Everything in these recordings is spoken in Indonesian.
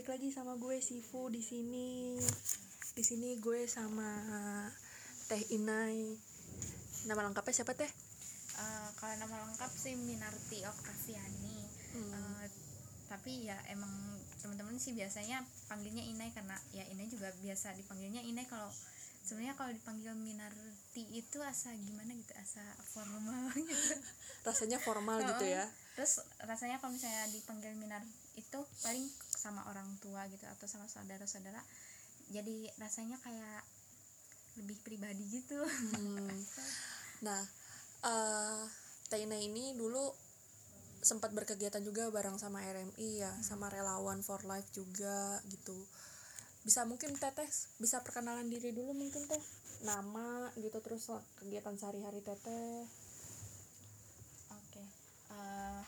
balik lagi sama gue Sifu di sini. Di sini gue sama Teh Inai. Nama lengkapnya siapa Teh? Eh, kalau nama lengkap sih Minarti Oktaviani Hmm. Eh, tapi ya emang teman-teman sih biasanya panggilnya Inai karena ya Inai juga biasa dipanggilnya Inai kalau sebenarnya kalau dipanggil Minarti itu asa gimana gitu asa formal gitu Rasanya formal gitu ya. terus rasanya kalau misalnya dipanggil Minar itu paling sama orang tua gitu atau sama saudara-saudara jadi rasanya kayak lebih pribadi gitu Hmm. Nah, Teh Inai ini dulu sempat berkegiatan juga bareng sama RMI ya, sama relawan for life juga gitu. Bisa mungkin Teteh bisa perkenalan diri dulu mungkin Teh. Nama gitu terus kegiatan sehari-hari Teteh. Oke. eh,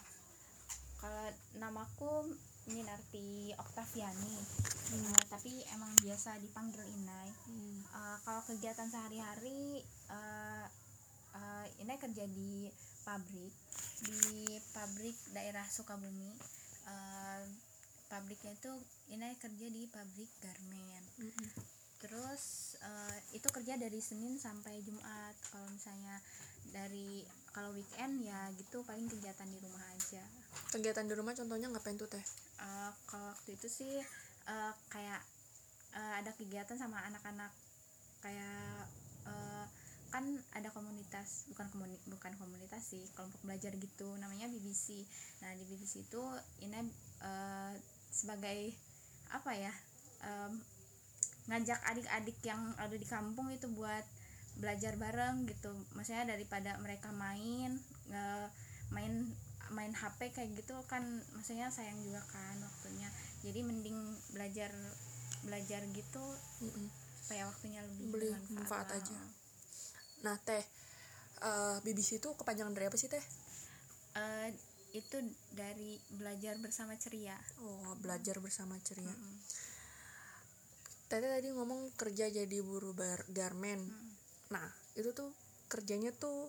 kalau namaku Minarti Oktaviani. Eh, tapi emang biasa dipanggil Inai. Hmm. Eh, kalau kegiatan sehari-hari eh eh, Inai kerja di pabrik di pabrik daerah Sukabumi. Eh, pabriknya itu Inai kerja di pabrik garmen. Mm-mm. Terus itu kerja dari Senin sampai Jumat. Kalau misalnya dari kalau weekend ya gitu paling kegiatan di rumah aja. Kegiatan di rumah contohnya ngapain tuh Teh? Eh, kalau waktu itu sih eh, kayak eh, ada kegiatan sama anak-anak kayak eh, kan ada komunitas bukan komuni bukan komunitas sih kelompok belajar gitu namanya BBC nah di BBC itu ini eh, sebagai apa ya em, ngajak adik-adik yang ada di kampung itu buat belajar bareng gitu maksudnya daripada mereka main nge- main main HP kayak gitu kan maksudnya sayang juga kan waktunya jadi mending belajar belajar gitu Mm-mm. supaya waktunya lebih Beli bermanfaat manfaat aja. Nah Teh, eh, BBC itu kepanjangan dari apa sih Teh? Eh, itu dari belajar bersama ceria Oh belajar bersama ceria. Mm-mm. Teteh tadi ngomong kerja jadi buruh bar- garmen. Nah, itu tuh kerjanya tuh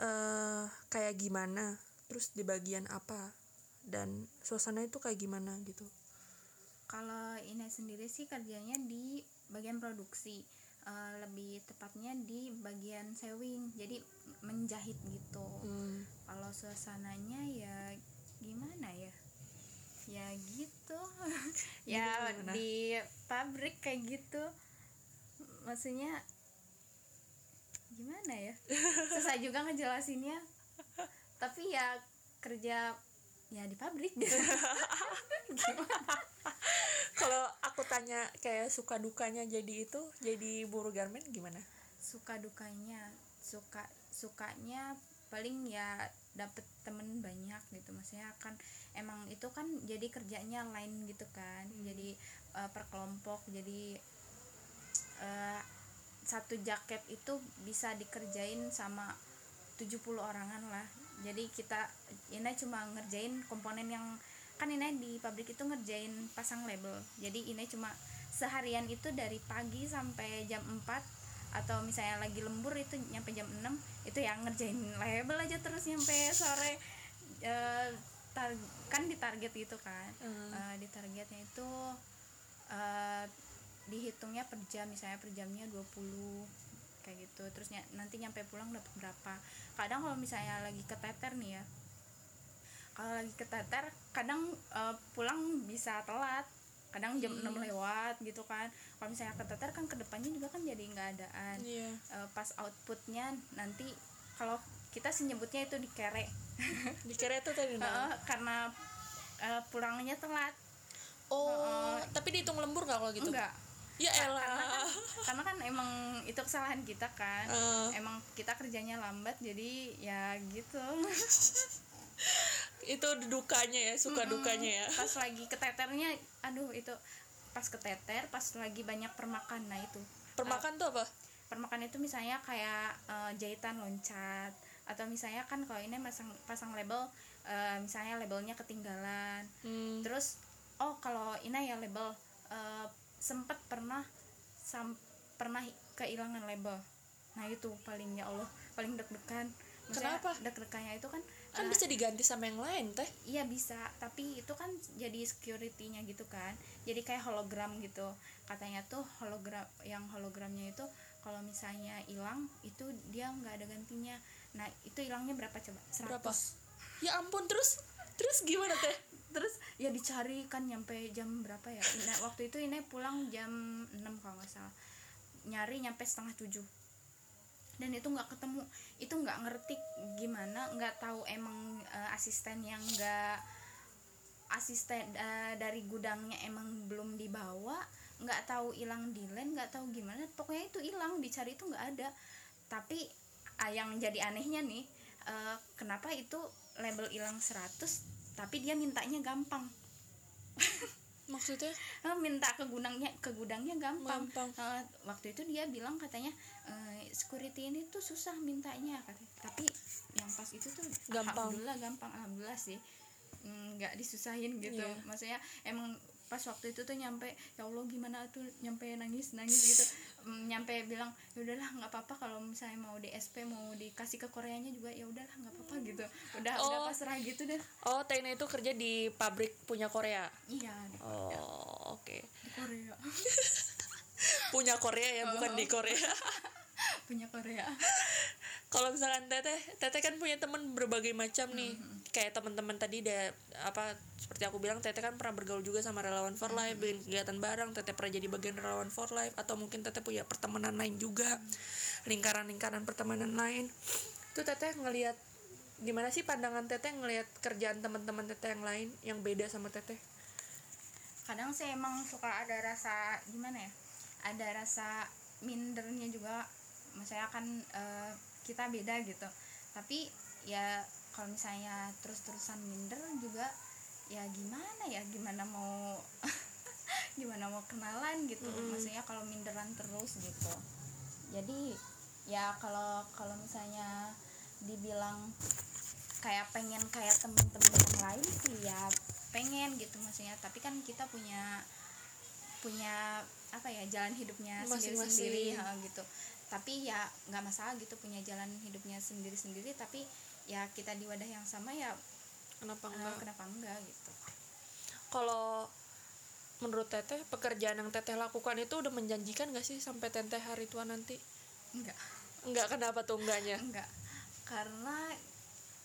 eh kayak gimana? Terus di bagian apa? Dan suasana itu kayak gimana gitu? kalau ini sendiri sih kerjanya di bagian produksi Eh, lebih tepatnya di bagian sewing jadi menjahit gitu Hmm, kalau suasananya ya gimana ya ya gitu. Ya gimana? di pabrik kayak gitu. Maksudnya gimana ya? Susah juga ngejelasinnya. Tapi ya kerja ya di pabrik gitu. Gimana? Kalau aku tanya kayak suka dukanya jadi itu, jadi buruh garmen gimana? suka dukanya suka sukanya paling ya dapet temen banyak gitu. Maksudnya kan emang itu kan jadi kerjanya lain gitu kan. Jadi eh, per kelompok. Jadi eh, satu jaket itu bisa dikerjain sama 70 orangan lah. Jadi kita ini cuma ngerjain komponen yang kan ini di pabrik itu ngerjain pasang label. Jadi ini cuma seharian itu dari pagi sampai jam 4 atau misalnya lagi lembur itu nyampe jam 6 itu yang ngerjain label aja terus nyampe sore. Tar- kan ditarget gitu kan. Hmm. Eh, di targetnya itu eh, dihitungnya per jam misalnya per jamnya 20 kayak gitu. Terus ny- nanti nyampe pulang dapat berapa. Kadang kalau misalnya lagi keteter nih ya kalau lagi keteter kadang eh, pulang bisa telat kadang jam 6 lewat gitu kan. Kalau misalnya keteter kan ke depannya juga kan jadi nggak adaan. Iya. Eh, pas outputnya nanti kalau kita sih nyebutnya itu dikere. Dikira itu tadi Heeh, karena eh, pulangnya telat. Oh, tapi dihitung lembur nggak kalau gitu? enggak. Ya karena kan, elah. karena kan emang itu kesalahan kita kan. Eh. emang kita kerjanya lambat jadi ya gitu itu dukanya ya, suka dukanya ya. pas lagi keteternya aduh itu pas keteter pas lagi banyak permakan nah itu Permakan tuh apa? permakan itu misalnya kayak eh, jahitan loncat atau misalnya kan kalau ini pasang pasang label eh, misalnya labelnya ketinggalan Hmm. terus oh kalau ini ya label eh, sempet pernah sam pernah kehilangan label nah itu paling ya Allah paling deg-degan Kenapa? deg-degannya itu kan kan bisa diganti sama yang lain teh Iya bisa, tapi itu kan jadi security-nya gitu kan. Jadi kayak hologram gitu. Katanya tuh hologram yang hologramnya itu kalau misalnya hilang itu dia nggak ada gantinya. Nah, itu hilangnya berapa coba? 100. berapa ya ampun terus terus gimana teh Terus ya dicari kan nyampe jam berapa ya? Ina, waktu itu Ine pulang jam 6 kalau nggak salah. Nyari nyampe setengah 7 dan itu nggak ketemu itu nggak ngerti gimana nggak tahu emang eh, asisten yang nggak asisten eh, dari gudangnya emang belum dibawa nggak tahu hilang di land nggak tahu gimana pokoknya itu hilang dicari itu nggak ada. Tapi ah, yang jadi anehnya nih eh, kenapa itu label hilang 100 tapi dia mintanya gampang maksudnya Eh, minta ke gudangnya ke gudangnya gampang, Gampang. Eh, waktu itu dia bilang katanya eh, security ini tuh susah mintanya katanya. tapi yang pas itu tuh Gampang. alhamdulillah gampang alhamdulillah sih Mm, nggak disusahin gitu Iya. maksudnya emang pas waktu itu tuh nyampe ya allah gimana tuh nyampe nangis nangis gitu. Mm, nyampe bilang ya udahlah nggak apa-apa kalau misalnya mau di SP mau dikasih ke Koreanya juga ya udahlah nggak apa-apa gitu. Udah udah Oh. pasrah gitu deh. Oh Tena itu kerja di pabrik punya Korea? Iya di, oh oke. Di Korea. Punya Korea ya bukan di Korea punya Korea. Kalau misalkan teteh teteh kan punya teman berbagai macam nih. Kayak teman-teman tadi da, apa seperti aku bilang teteh kan pernah bergaul juga sama relawan for life bikin kegiatan bareng. Teteh pernah jadi bagian relawan for life atau mungkin teteh punya pertemanan lain juga. Lingkaran-lingkaran pertemanan lain. Itu teteh ngelihat gimana sih pandangan teteh ngelihat kerjaan teman-teman teteh yang lain yang beda sama teteh kadang sih emang suka ada rasa gimana ya ada rasa mindernya juga maksudnya kan eh, kita beda gitu. Tapi ya kalau misalnya terus-terusan minder juga ya gimana ya? Gimana mau gimana mau kenalan gitu? Maksudnya kalau minderan terus gitu. Jadi ya kalau kalau misalnya dibilang kayak pengen kayak temen-temen yang lain sih ya pengen gitu maksudnya. Tapi kan kita punya punya apa ya jalan hidupnya sendiri-sendiri gitu tapi ya nggak masalah gitu punya jalan hidupnya sendiri-sendiri tapi ya kita di wadah yang sama ya kenapa eh, enggak? kenapa enggak gitu. Kalau menurut teteh pekerjaan yang teteh lakukan itu udah menjanjikan gak sih sampai teteh hari tua nanti? Enggak. Enggak kenapa tuh enggaknya? Enggak. Karena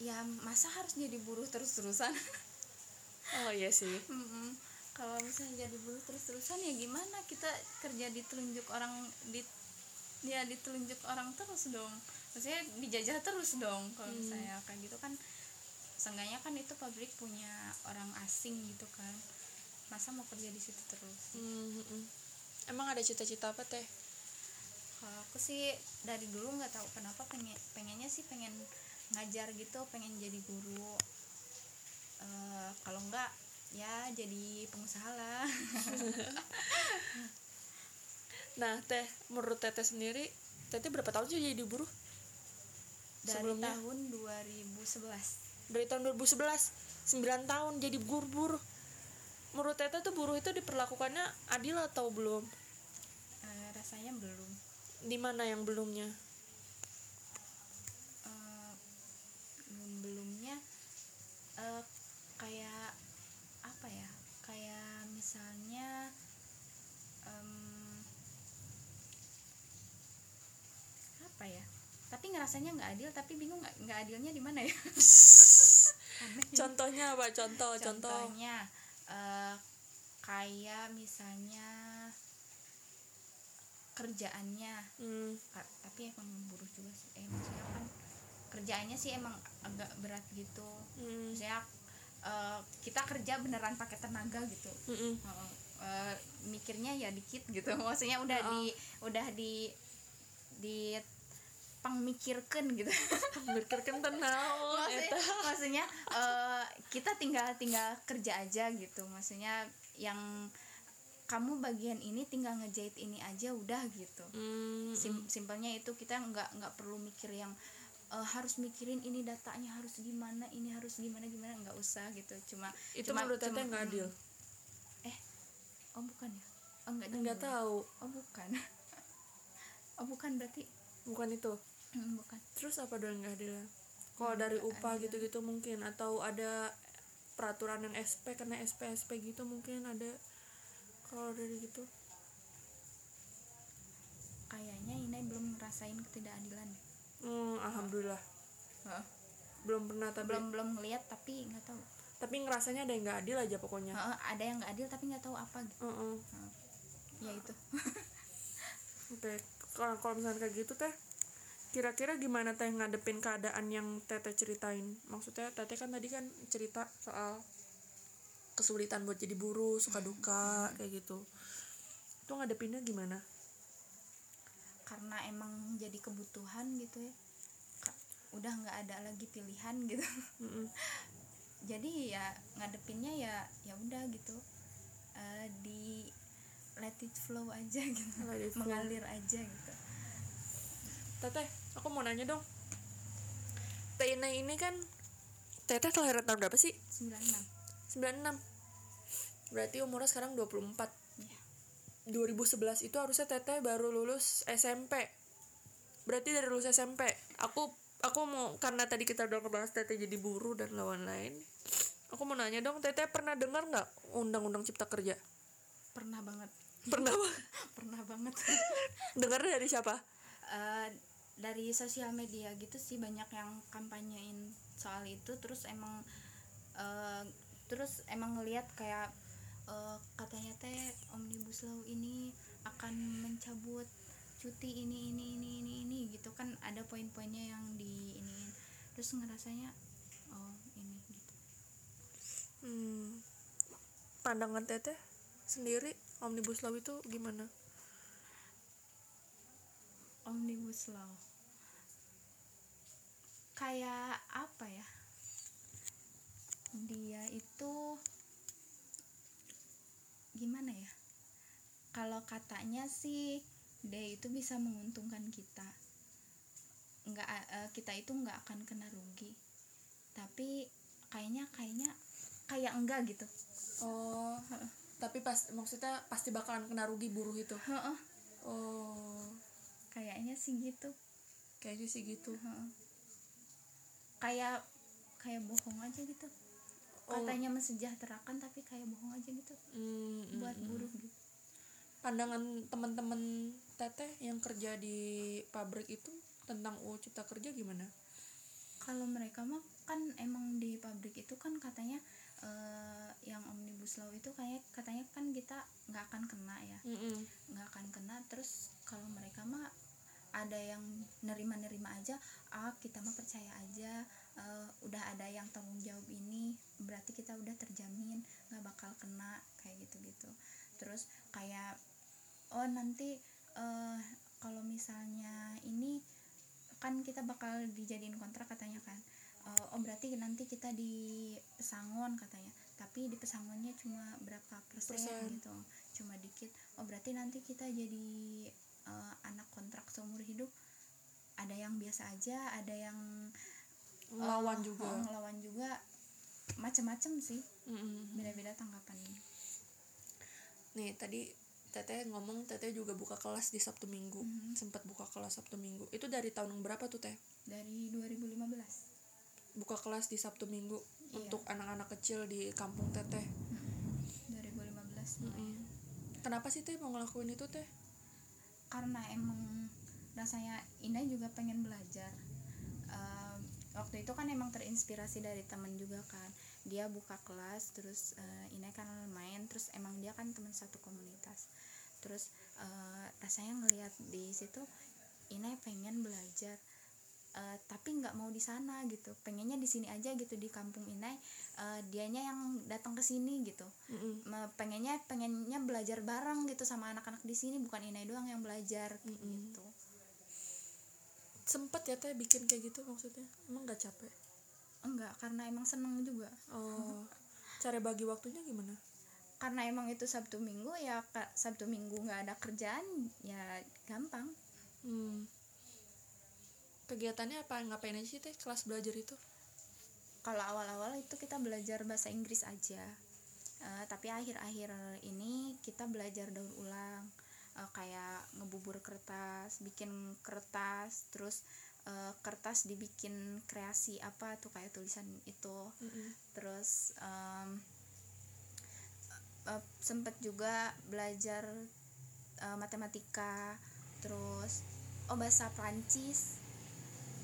ya masa harus jadi buruh terus-terusan. Oh iya sih. Mm-mm. kalau misalnya jadi buruh terus-terusan ya gimana? Kita kerja ditelunjuk orang di ya ditelunjuk orang terus dong. Maksudnya dijajah terus dong kalau misalnya kayak gitu kan. Seenggaknya kan itu pabrik punya orang asing gitu kan. Masa mau kerja di situ terus? Hmm, hmm, hmm. emang ada cita-cita apa teh? Kalau aku sih dari dulu nggak tahu kenapa pengen pengennya sih pengen ngajar gitu pengen jadi guru. Eh, kalau enggak ya jadi pengusaha lah nah teh menurut teteh sendiri teteh berapa tahun sih jadi buruh? Dari Sebelumnya? tahun 2011 dari tahun 2011 9 tahun jadi buruh-buruh menurut teteh tuh buruh itu diperlakukannya adil atau belum? Eh, rasanya belum. Di mana yang belumnya? Eh, belum belumnya eh, kayak apa ya? Kayak misalnya em, apa ya tapi ngerasanya nggak adil tapi bingung nggak nggak adilnya di mana ya? Contohnya apa? Contoh contoh. Contohnya eh, kayak misalnya kerjaannya. Hmm, tapi emang buruh juga sih. Eh maksudnya kan kerjaannya sih emang agak berat gitu. Hmm, maksudnya eh, kita kerja beneran pakai tenaga gitu. Hmm. Eh, eh, mikirnya ya dikit gitu. Maksudnya udah Oh. di udah di di pangmikirkan gitu. Mikirkan tenang. Maksudnya, maksudnya eh, kita tinggal tinggal kerja aja gitu. Maksudnya yang kamu bagian ini tinggal ngejahit ini aja udah gitu. Hmm, Sim- simpelnya itu kita nggak nggak perlu mikir yang eh, harus mikirin ini datanya harus gimana ini harus gimana gimana. Nggak usah gitu. Cuma itu cuma- menurut teteh cuma- nggak adil? Eh oh bukan ya? Oh nggak nggak nyambung. tahu. Oh bukan. Oh bukan berarti bukan itu Hmm, bukan. Terus apa dong nggak adil kalau dari upah gitu-gitu mungkin atau ada peraturan yang SP kena SP SP gitu mungkin ada kalau dari gitu? Kayaknya ini belum ngerasain ketidakadilan. Hmm, alhamdulillah. Heeh. belum pernah tapi belum belum ngeliat tapi nggak tahu. Tapi ngerasanya ada yang nggak adil aja pokoknya. Heeh, ada yang nggak adil tapi nggak tahu apa gitu. Heeh. ya itu. Oke, kalau kalau misalnya kayak gitu teh, kira-kira gimana teh ngadepin keadaan yang teteh ceritain? Maksudnya teteh kan tadi kan cerita soal kesulitan buat jadi buruh, suka duka kayak gitu. Itu ngadepinnya gimana? karena emang jadi kebutuhan gitu ya udah nggak ada lagi pilihan gitu Mm-mm. jadi ya ngadepinnya ya ya udah gitu Eh, di let it flow aja gitu mengalir aja gitu Teteh, aku mau nanya dong. Teh Ina ini kan Teteh kelahiran tahun berapa sih? 96 96. Berarti umurnya sekarang 24. ya 2011 itu harusnya teteh baru lulus SMP berarti dari lulus SMP aku aku mau karena tadi kita udah ngebahas teteh jadi buruh dan lawan-lain aku mau nanya dong teteh pernah dengar nggak undang-undang cipta kerja pernah banget pernah Pak? pernah banget dengarnya dari siapa Eh, dari sosial media gitu sih banyak yang kampanyein soal itu. Terus emang eh, terus emang ngelihat kayak eh, katanya teh omnibus law ini akan mencabut cuti ini ini ini ini ini gitu kan ada poin-poinnya yang di ini terus ngerasanya oh ini gitu. Hmm. pandangan teteh sendiri omnibus law itu gimana omnibus law. Kayak apa ya? Dia itu gimana ya? Kalau katanya sih dia itu bisa menguntungkan kita. Nggak eh, kita itu nggak akan kena rugi. Tapi kayaknya kayaknya kayak enggak gitu. Oh tapi pas maksudnya pasti bakalan kena rugi buruh itu? Heeh, oh kayaknya sih gitu kayaknya sih gitu Heeh. kayak kayak bohong aja gitu Oh. katanya mensejahterakan tapi kayak bohong aja gitu Hmm, hmm, buat hmm. buruh gitu pandangan teman-teman teteh yang kerja di pabrik itu tentang UU Cipta Kerja gimana? kalau mereka mah kan emang di pabrik itu kan katanya eh, yang omnibus law itu kayak katanya kan kita nggak akan kena ya Mm-mm. nggak akan kena terus kalau mereka mah ada yang nerima-nerima aja ah kita mah percaya aja eh, udah ada yang tanggung jawab ini berarti kita udah terjamin nggak bakal kena kayak gitu-gitu. Terus kayak oh nanti eh, kalau misalnya ini kan kita bakal dijadiin kontrak katanya kan. Eh, oh berarti nanti kita di pesangon katanya. Tapi di pesangonnya cuma berapa persen, Persen. gitu cuma dikit. Oh berarti nanti kita jadi eh, anak kontrak seumur hidup ada yang biasa aja ada yang Lawan eh, juga. oh, ngelawan juga macem-macem sih Mm-mm. beda-beda tanggapannya Nih tadi teteh ngomong teteh juga buka kelas di Sabtu Minggu, Mhm. sempat buka kelas Sabtu Minggu. Itu dari tahun berapa tuh teh? dari 2015 Buka kelas di Sabtu Minggu Iya. untuk anak-anak kecil di kampung teteh. 2015 mulai. Mm-mm. Kenapa sih teh mau ngelakuin itu teh? Karena emang rasanya Ina juga pengen belajar. Ehm, waktu itu kan emang terinspirasi dari temen juga kan. Dia buka kelas terus eh, Ina kan main terus emang dia kan teman satu komunitas. Terus eh, rasanya ngelihat di situ Ina pengen belajar Eh, tapi nggak mau di sana gitu pengennya di sini aja gitu di kampung Inai Eh, dianya yang datang ke sini gitu Mm-mm. Me- pengennya pengennya belajar bareng gitu sama anak-anak di sini bukan Inai doang yang belajar Mm-mm. gitu Sempet ya teh bikin kayak gitu maksudnya? Emang gak capek? enggak karena emang seneng juga Oh, cara bagi waktunya gimana? karena emang itu Sabtu Minggu ya Kak, Sabtu Minggu nggak ada kerjaan ya gampang Hmm. Kegiatannya apa? Ngapain aja sih teh kelas belajar itu? kalau awal-awal itu kita belajar bahasa Inggris aja Eh, tapi akhir-akhir ini kita belajar daur ulang Eh, kayak ngebubur kertas bikin kertas terus eh, kertas dibikin kreasi apa tuh kayak tulisan itu Mm-mm. terus em, eh, sempet juga belajar eh, matematika terus oh bahasa Prancis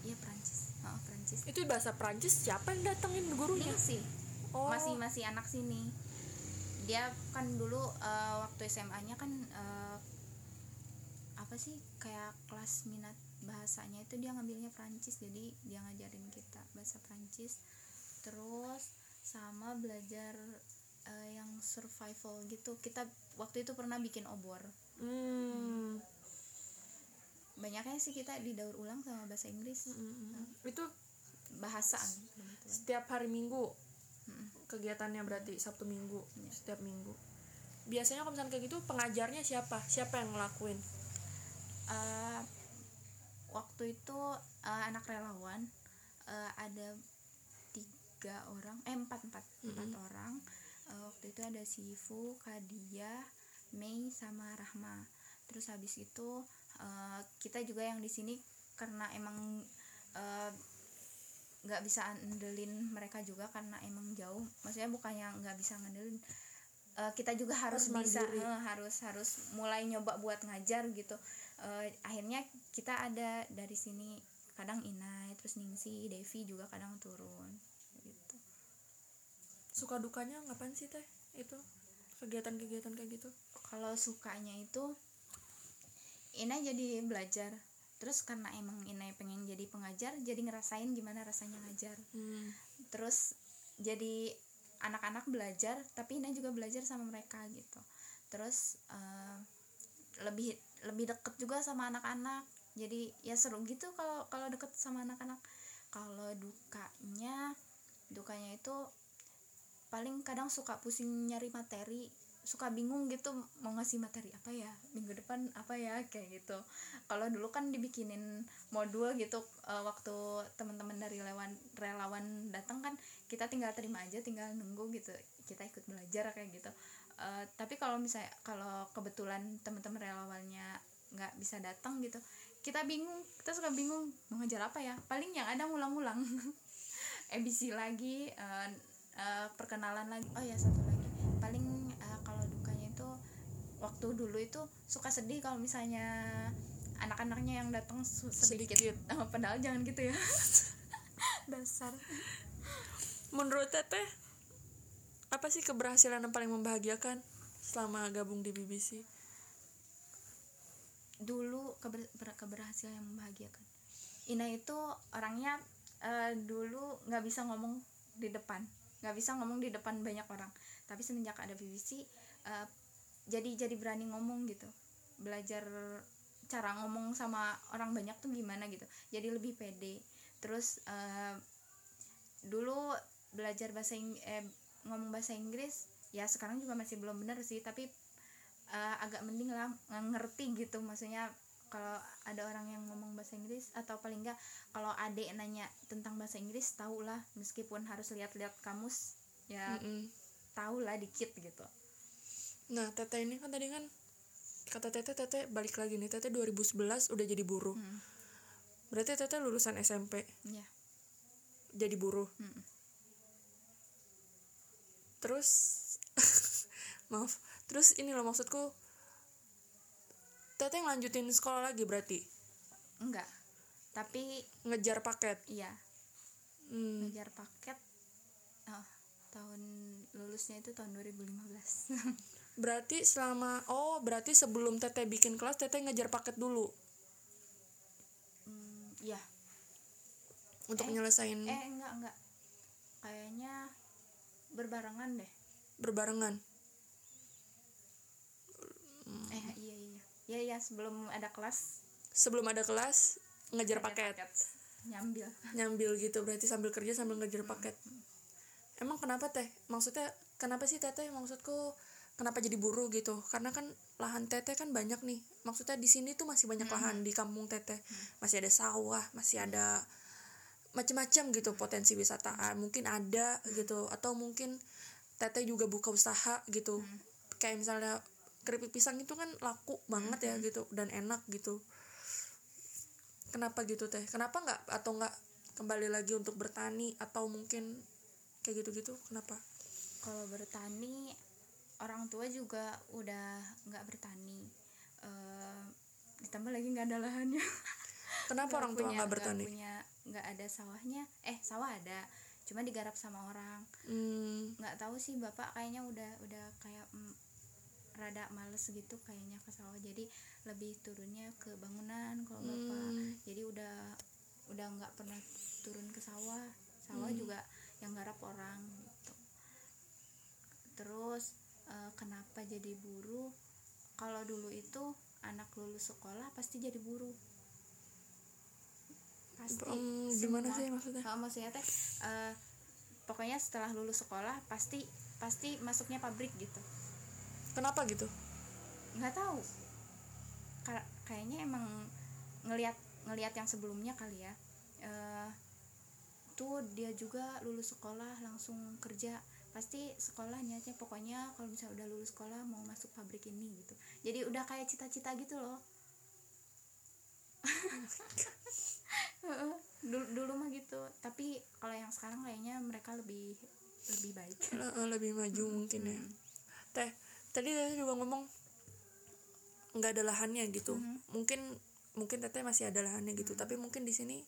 iya Prancis. Oh, Prancis. Itu bahasa Prancis siapa yang datengin gurunya? Sih. Oh. Masih masih anak sini. Dia kan dulu eh, waktu SMA-nya kan eh, apa sih kayak kelas minat bahasanya itu dia ngambilnya Prancis. Jadi dia ngajarin kita bahasa Prancis. Terus sama belajar eh, yang survival gitu. Kita waktu itu pernah bikin obor. Hmm. Banyaknya sih kita didaur ulang sama bahasa Inggris. Mm-mm. itu bahasa kebetulan. setiap hari Minggu. Mm-mm. kegiatannya berarti Sabtu Minggu Iya. setiap minggu. Biasanya kalau misalnya kayak gitu pengajarnya siapa? Siapa yang ngelakuin? Eh, waktu itu eh, anak relawan. Eh, ada tiga orang eh empat empat empat orang. Eh, waktu itu ada Sifu, Kadia, Mei sama Rahma. Terus habis itu eh, kita juga yang di sini karena emang eh, nggak bisa andelin mereka juga karena emang jauh. Maksudnya bukannya nggak bisa ngandelin eh, kita juga harus, Harus bisa eh, harus harus mulai nyoba buat ngajar gitu. Eh, akhirnya kita ada dari sini kadang Inai terus Ningsi Devi juga kadang turun gitu. Suka dukanya ngapain sih teh? Itu kegiatan-kegiatan kayak gitu? Kalau sukanya itu Inai jadi belajar. Terus karena emang Inai pengen jadi pengajar jadi ngerasain gimana rasanya ngajar. Hmm. terus jadi anak-anak belajar tapi Ina juga belajar sama mereka gitu. Terus eh, lebih lebih deket juga sama anak-anak. Jadi ya seru gitu kalau kalau deket sama anak-anak. Kalau dukanya dukanya itu paling kadang suka pusing nyari materi suka bingung gitu mau ngasih materi apa ya minggu depan apa ya kayak gitu. Kalau dulu kan dibikinin modul gitu eh, waktu teman-teman dari relawan relawan datang kan kita tinggal terima aja tinggal nunggu gitu kita ikut belajar kayak gitu. Eh, tapi kalau misalnya kalau kebetulan teman-teman relawannya nggak bisa datang gitu kita bingung kita suka bingung mau ngejar apa ya? Paling yang ada ngulang-ngulang. ABC lagi eh, eh, perkenalan lagi. Oh ya satu lagi paling eh, kalau dukanya itu waktu dulu itu suka sedih kalau misalnya anak-anaknya yang datang sedikit, Sedikit. Eh, padahal jangan gitu ya. Dasar. Menurut teteh apa sih keberhasilan yang paling membahagiakan selama gabung di BBC dulu keber- ber- keberhasilan yang membahagiakan. Ina itu orangnya eh, dulu nggak bisa ngomong di depan. Nggak bisa ngomong di depan banyak orang. Tapi semenjak ada BBC eh, jadi jadi berani ngomong gitu. Belajar cara ngomong sama orang banyak tuh gimana gitu. Jadi lebih pede. Terus eh, dulu belajar bahasa Ing- eh, ngomong bahasa Inggris ya sekarang juga masih belum benar sih tapi eh, agak mending lah ngerti gitu. Maksudnya kalau ada orang yang ngomong bahasa Inggris atau paling enggak kalau adek nanya tentang bahasa Inggris tahu lah meskipun harus lihat-lihat kamus ya Mm-mm. tahu lah dikit gitu nah teteh ini kan tadi kan kata teteh teteh balik lagi nih teteh 2011 udah jadi buruh. Hmm, berarti teteh lulusan SMP ya jadi buruh. Mm-mm. terus maaf terus ini loh maksudku teteh lanjutin sekolah lagi berarti? Enggak tapi ngejar paket? Iya. Hmm. ngejar paket oh, tahun lulusnya itu tahun 2015 berarti selama oh berarti sebelum teteh bikin kelas teteh ngejar paket dulu? Hmm, iya. Untuk Eh, nyelesain? eh enggak enggak. Kayaknya berbarengan deh. Berbarengan? Eh iya iya iya. Iya sebelum ada kelas. Sebelum ada kelas ngejar ada paket? nyambil. Nyambil gitu berarti sambil kerja sambil ngejar paket. emang kenapa teh? Maksudnya kenapa sih teteh? Maksudku kenapa jadi buruh gitu? Karena kan lahan teteh kan banyak nih. Maksudnya di sini tuh masih banyak lahan di kampung teteh masih ada sawah masih ada macam-macam gitu potensi wisataan mungkin ada gitu. Atau mungkin teteh juga buka usaha gitu. Kayak misalnya keripik pisang itu kan laku banget ya gitu dan enak gitu. Kenapa gitu teh? Kenapa nggak atau nggak kembali lagi untuk bertani? Atau mungkin kayak gitu-gitu kenapa? Kalau bertani orang tua juga udah nggak bertani Eh, ditambah lagi nggak ada lahannya. Kenapa orang tua nggak bertani? punya nggak ada sawahnya. Eh sawah ada cuma digarap sama orang. Hmm, nggak tahu sih bapak kayaknya udah udah kayak mm, rada males gitu kayaknya ke sawah. Jadi lebih turunnya ke bangunan kalau bapak. Hmm. jadi udah udah nggak pernah turun ke sawah. Sawah Hmm. juga yang garap orang gitu. Terus eh, kenapa jadi buruh? Kalau dulu itu anak lulus sekolah pasti jadi buruh. Pasti Em, gimana sih maksudnya? Oh, maksudnya teh eh, pokoknya setelah lulus sekolah pasti pasti masuknya pabrik gitu. Kenapa gitu? Nggak tahu. Ka- kayaknya emang ngelihat ngelihat yang sebelumnya kali ya. Eh, tuh dia juga lulus sekolah langsung kerja pasti sekolah niatnya pokoknya kalau misalnya udah lulus sekolah mau masuk pabrik ini gitu. Jadi udah kayak cita-cita gitu loh. Dulu dulu mah gitu tapi kalau yang sekarang kayaknya mereka lebih lebih baik. Le- lebih maju mungkin ya. Teh tadi teh juga ngomong nggak ada lahannya gitu. Mungkin mungkin teteh masih ada lahannya gitu tapi mungkin di sini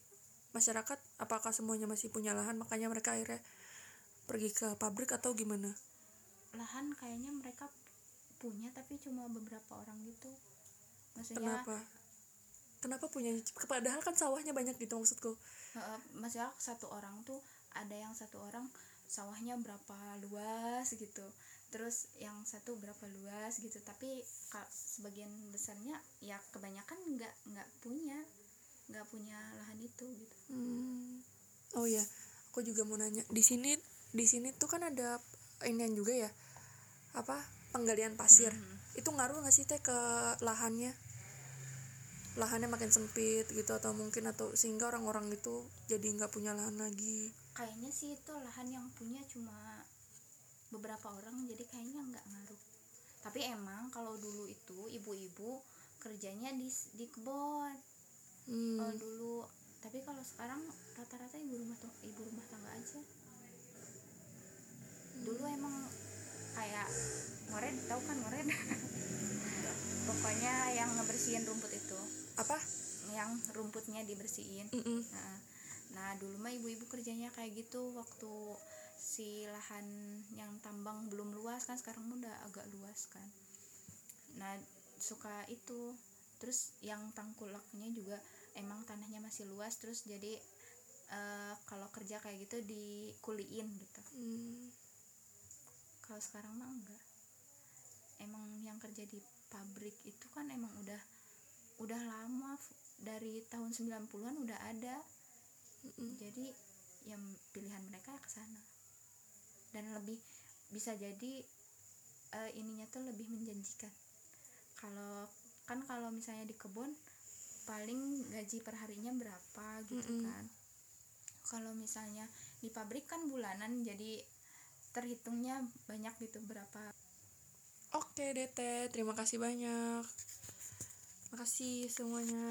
masyarakat apakah semuanya masih punya lahan? Makanya mereka akhirnya pergi ke pabrik atau gimana? Lahan kayaknya mereka punya tapi cuma beberapa orang gitu. Maksudnya kenapa? Kenapa punya? Padahal kan sawahnya banyak gitu maksudku. Maksudnya satu orang tuh ada yang satu orang sawahnya berapa luas gitu. Terus yang satu berapa luas gitu. Tapi sebagian besarnya ya kebanyakan nggak nggak punya nggak punya lahan itu gitu. Hmm. Oh ya, aku juga mau nanya. Di sini di sini tuh kan ada inian juga ya. Apa? Penggalian pasir. Itu ngaruh nggak sih teh ke lahannya? Lahannya makin sempit gitu atau mungkin atau sehingga orang-orang itu jadi nggak punya lahan lagi. kayaknya sih itu lahan yang punya cuma beberapa orang jadi kayaknya nggak ngaruh tapi emang kalau dulu itu ibu-ibu kerjanya di di kebun Hmm. kalau dulu tapi kalau sekarang rata-rata ibu rumah tuh ibu rumah tangga aja dulu emang kayak ngored tahu kan ngored pokoknya yang ngebersihin rumput itu. Apa? yang rumputnya dibersihin. Mm-mm. Nah, nah dulu mah ibu-ibu kerjanya kayak gitu. Waktu si lahan yang tambang belum luas kan sekarang udah agak luas kan. Nah suka itu. Terus yang tangkulaknya juga emang tanahnya masih luas terus jadi eh, kalau kerja kayak gitu dikuliin gitu. Hmm. Kalau sekarang mah enggak. Emang yang kerja di pabrik itu kan emang udah udah lama dari tahun 90-an udah ada. Mm-mm. jadi yang pilihan mereka ya ke sana. Dan lebih bisa jadi eh, ininya tuh lebih menjanjikan. Kalau kan kalau misalnya di kebun paling gaji perharinya berapa gitu Mm-mm. kan. Kalau misalnya di pabrik kan bulanan jadi terhitungnya banyak gitu berapa Oke, Dete. Terima kasih banyak. Makasih semuanya.